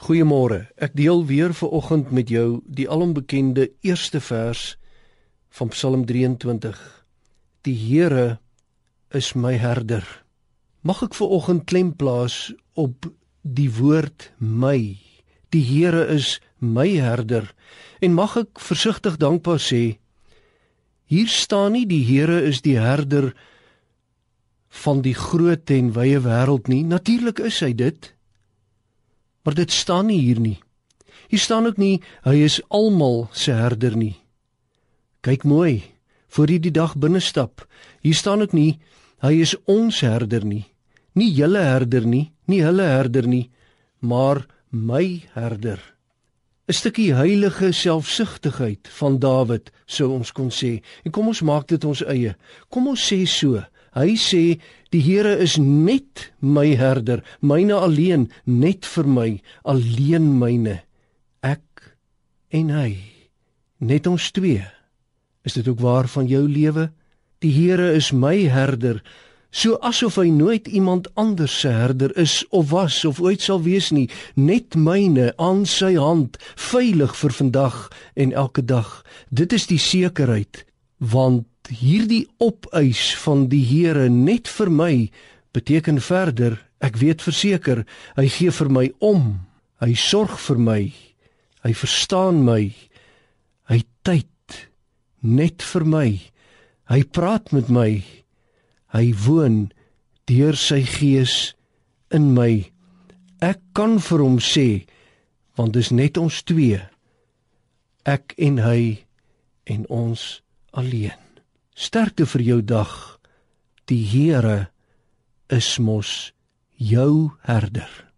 Goeiemôre. Ek deel weer ver oggend met jou die alombekende eerste vers van Psalm 23. Die Here is my herder. Mag ek ver oggend klem plaas op die woord my. Die Here is my herder en mag ek versigtig dankbaar sê hier staan nie die Here is die herder van die groot en wye wêreld nie. Natuurlik is hy dit. Maar dit staan nie hier nie. Hier staan ook nie hy is almal se herder nie. Kyk mooi voor jy die dag binne stap. Hier staan ook nie hy is ons herder nie. Nie julle herder nie, nie hulle herder nie, maar my herder. 'n Stukkie heilige selfsugtigheid van Dawid sou ons kon sê. En kom ons maak dit ons eie. Kom ons sê so. Hy sê die Here is net my herder, myne alleen, net vir my, alleen myne. Ek en hy, net ons twee. Is dit ook waar van jou lewe? Die Here is my herder, so asof hy nooit iemand anders se herder is of was of ooit sal wees nie, net myne aan sy hand, veilig vir vandag en elke dag. Dit is die sekerheid want hierdie opeis van die Here net vir my beteken verder. Ek weet verseker hy gee vir my om. Hy sorg vir my. Hy verstaan my. Hy tyd net vir my. Hy praat met my. Hy woon deur sy gees in my. Ek kan vir hom sê want dis net ons twee ek en hy en ons alleen Sterkte vir jou dag. Die Here is mos jou herder.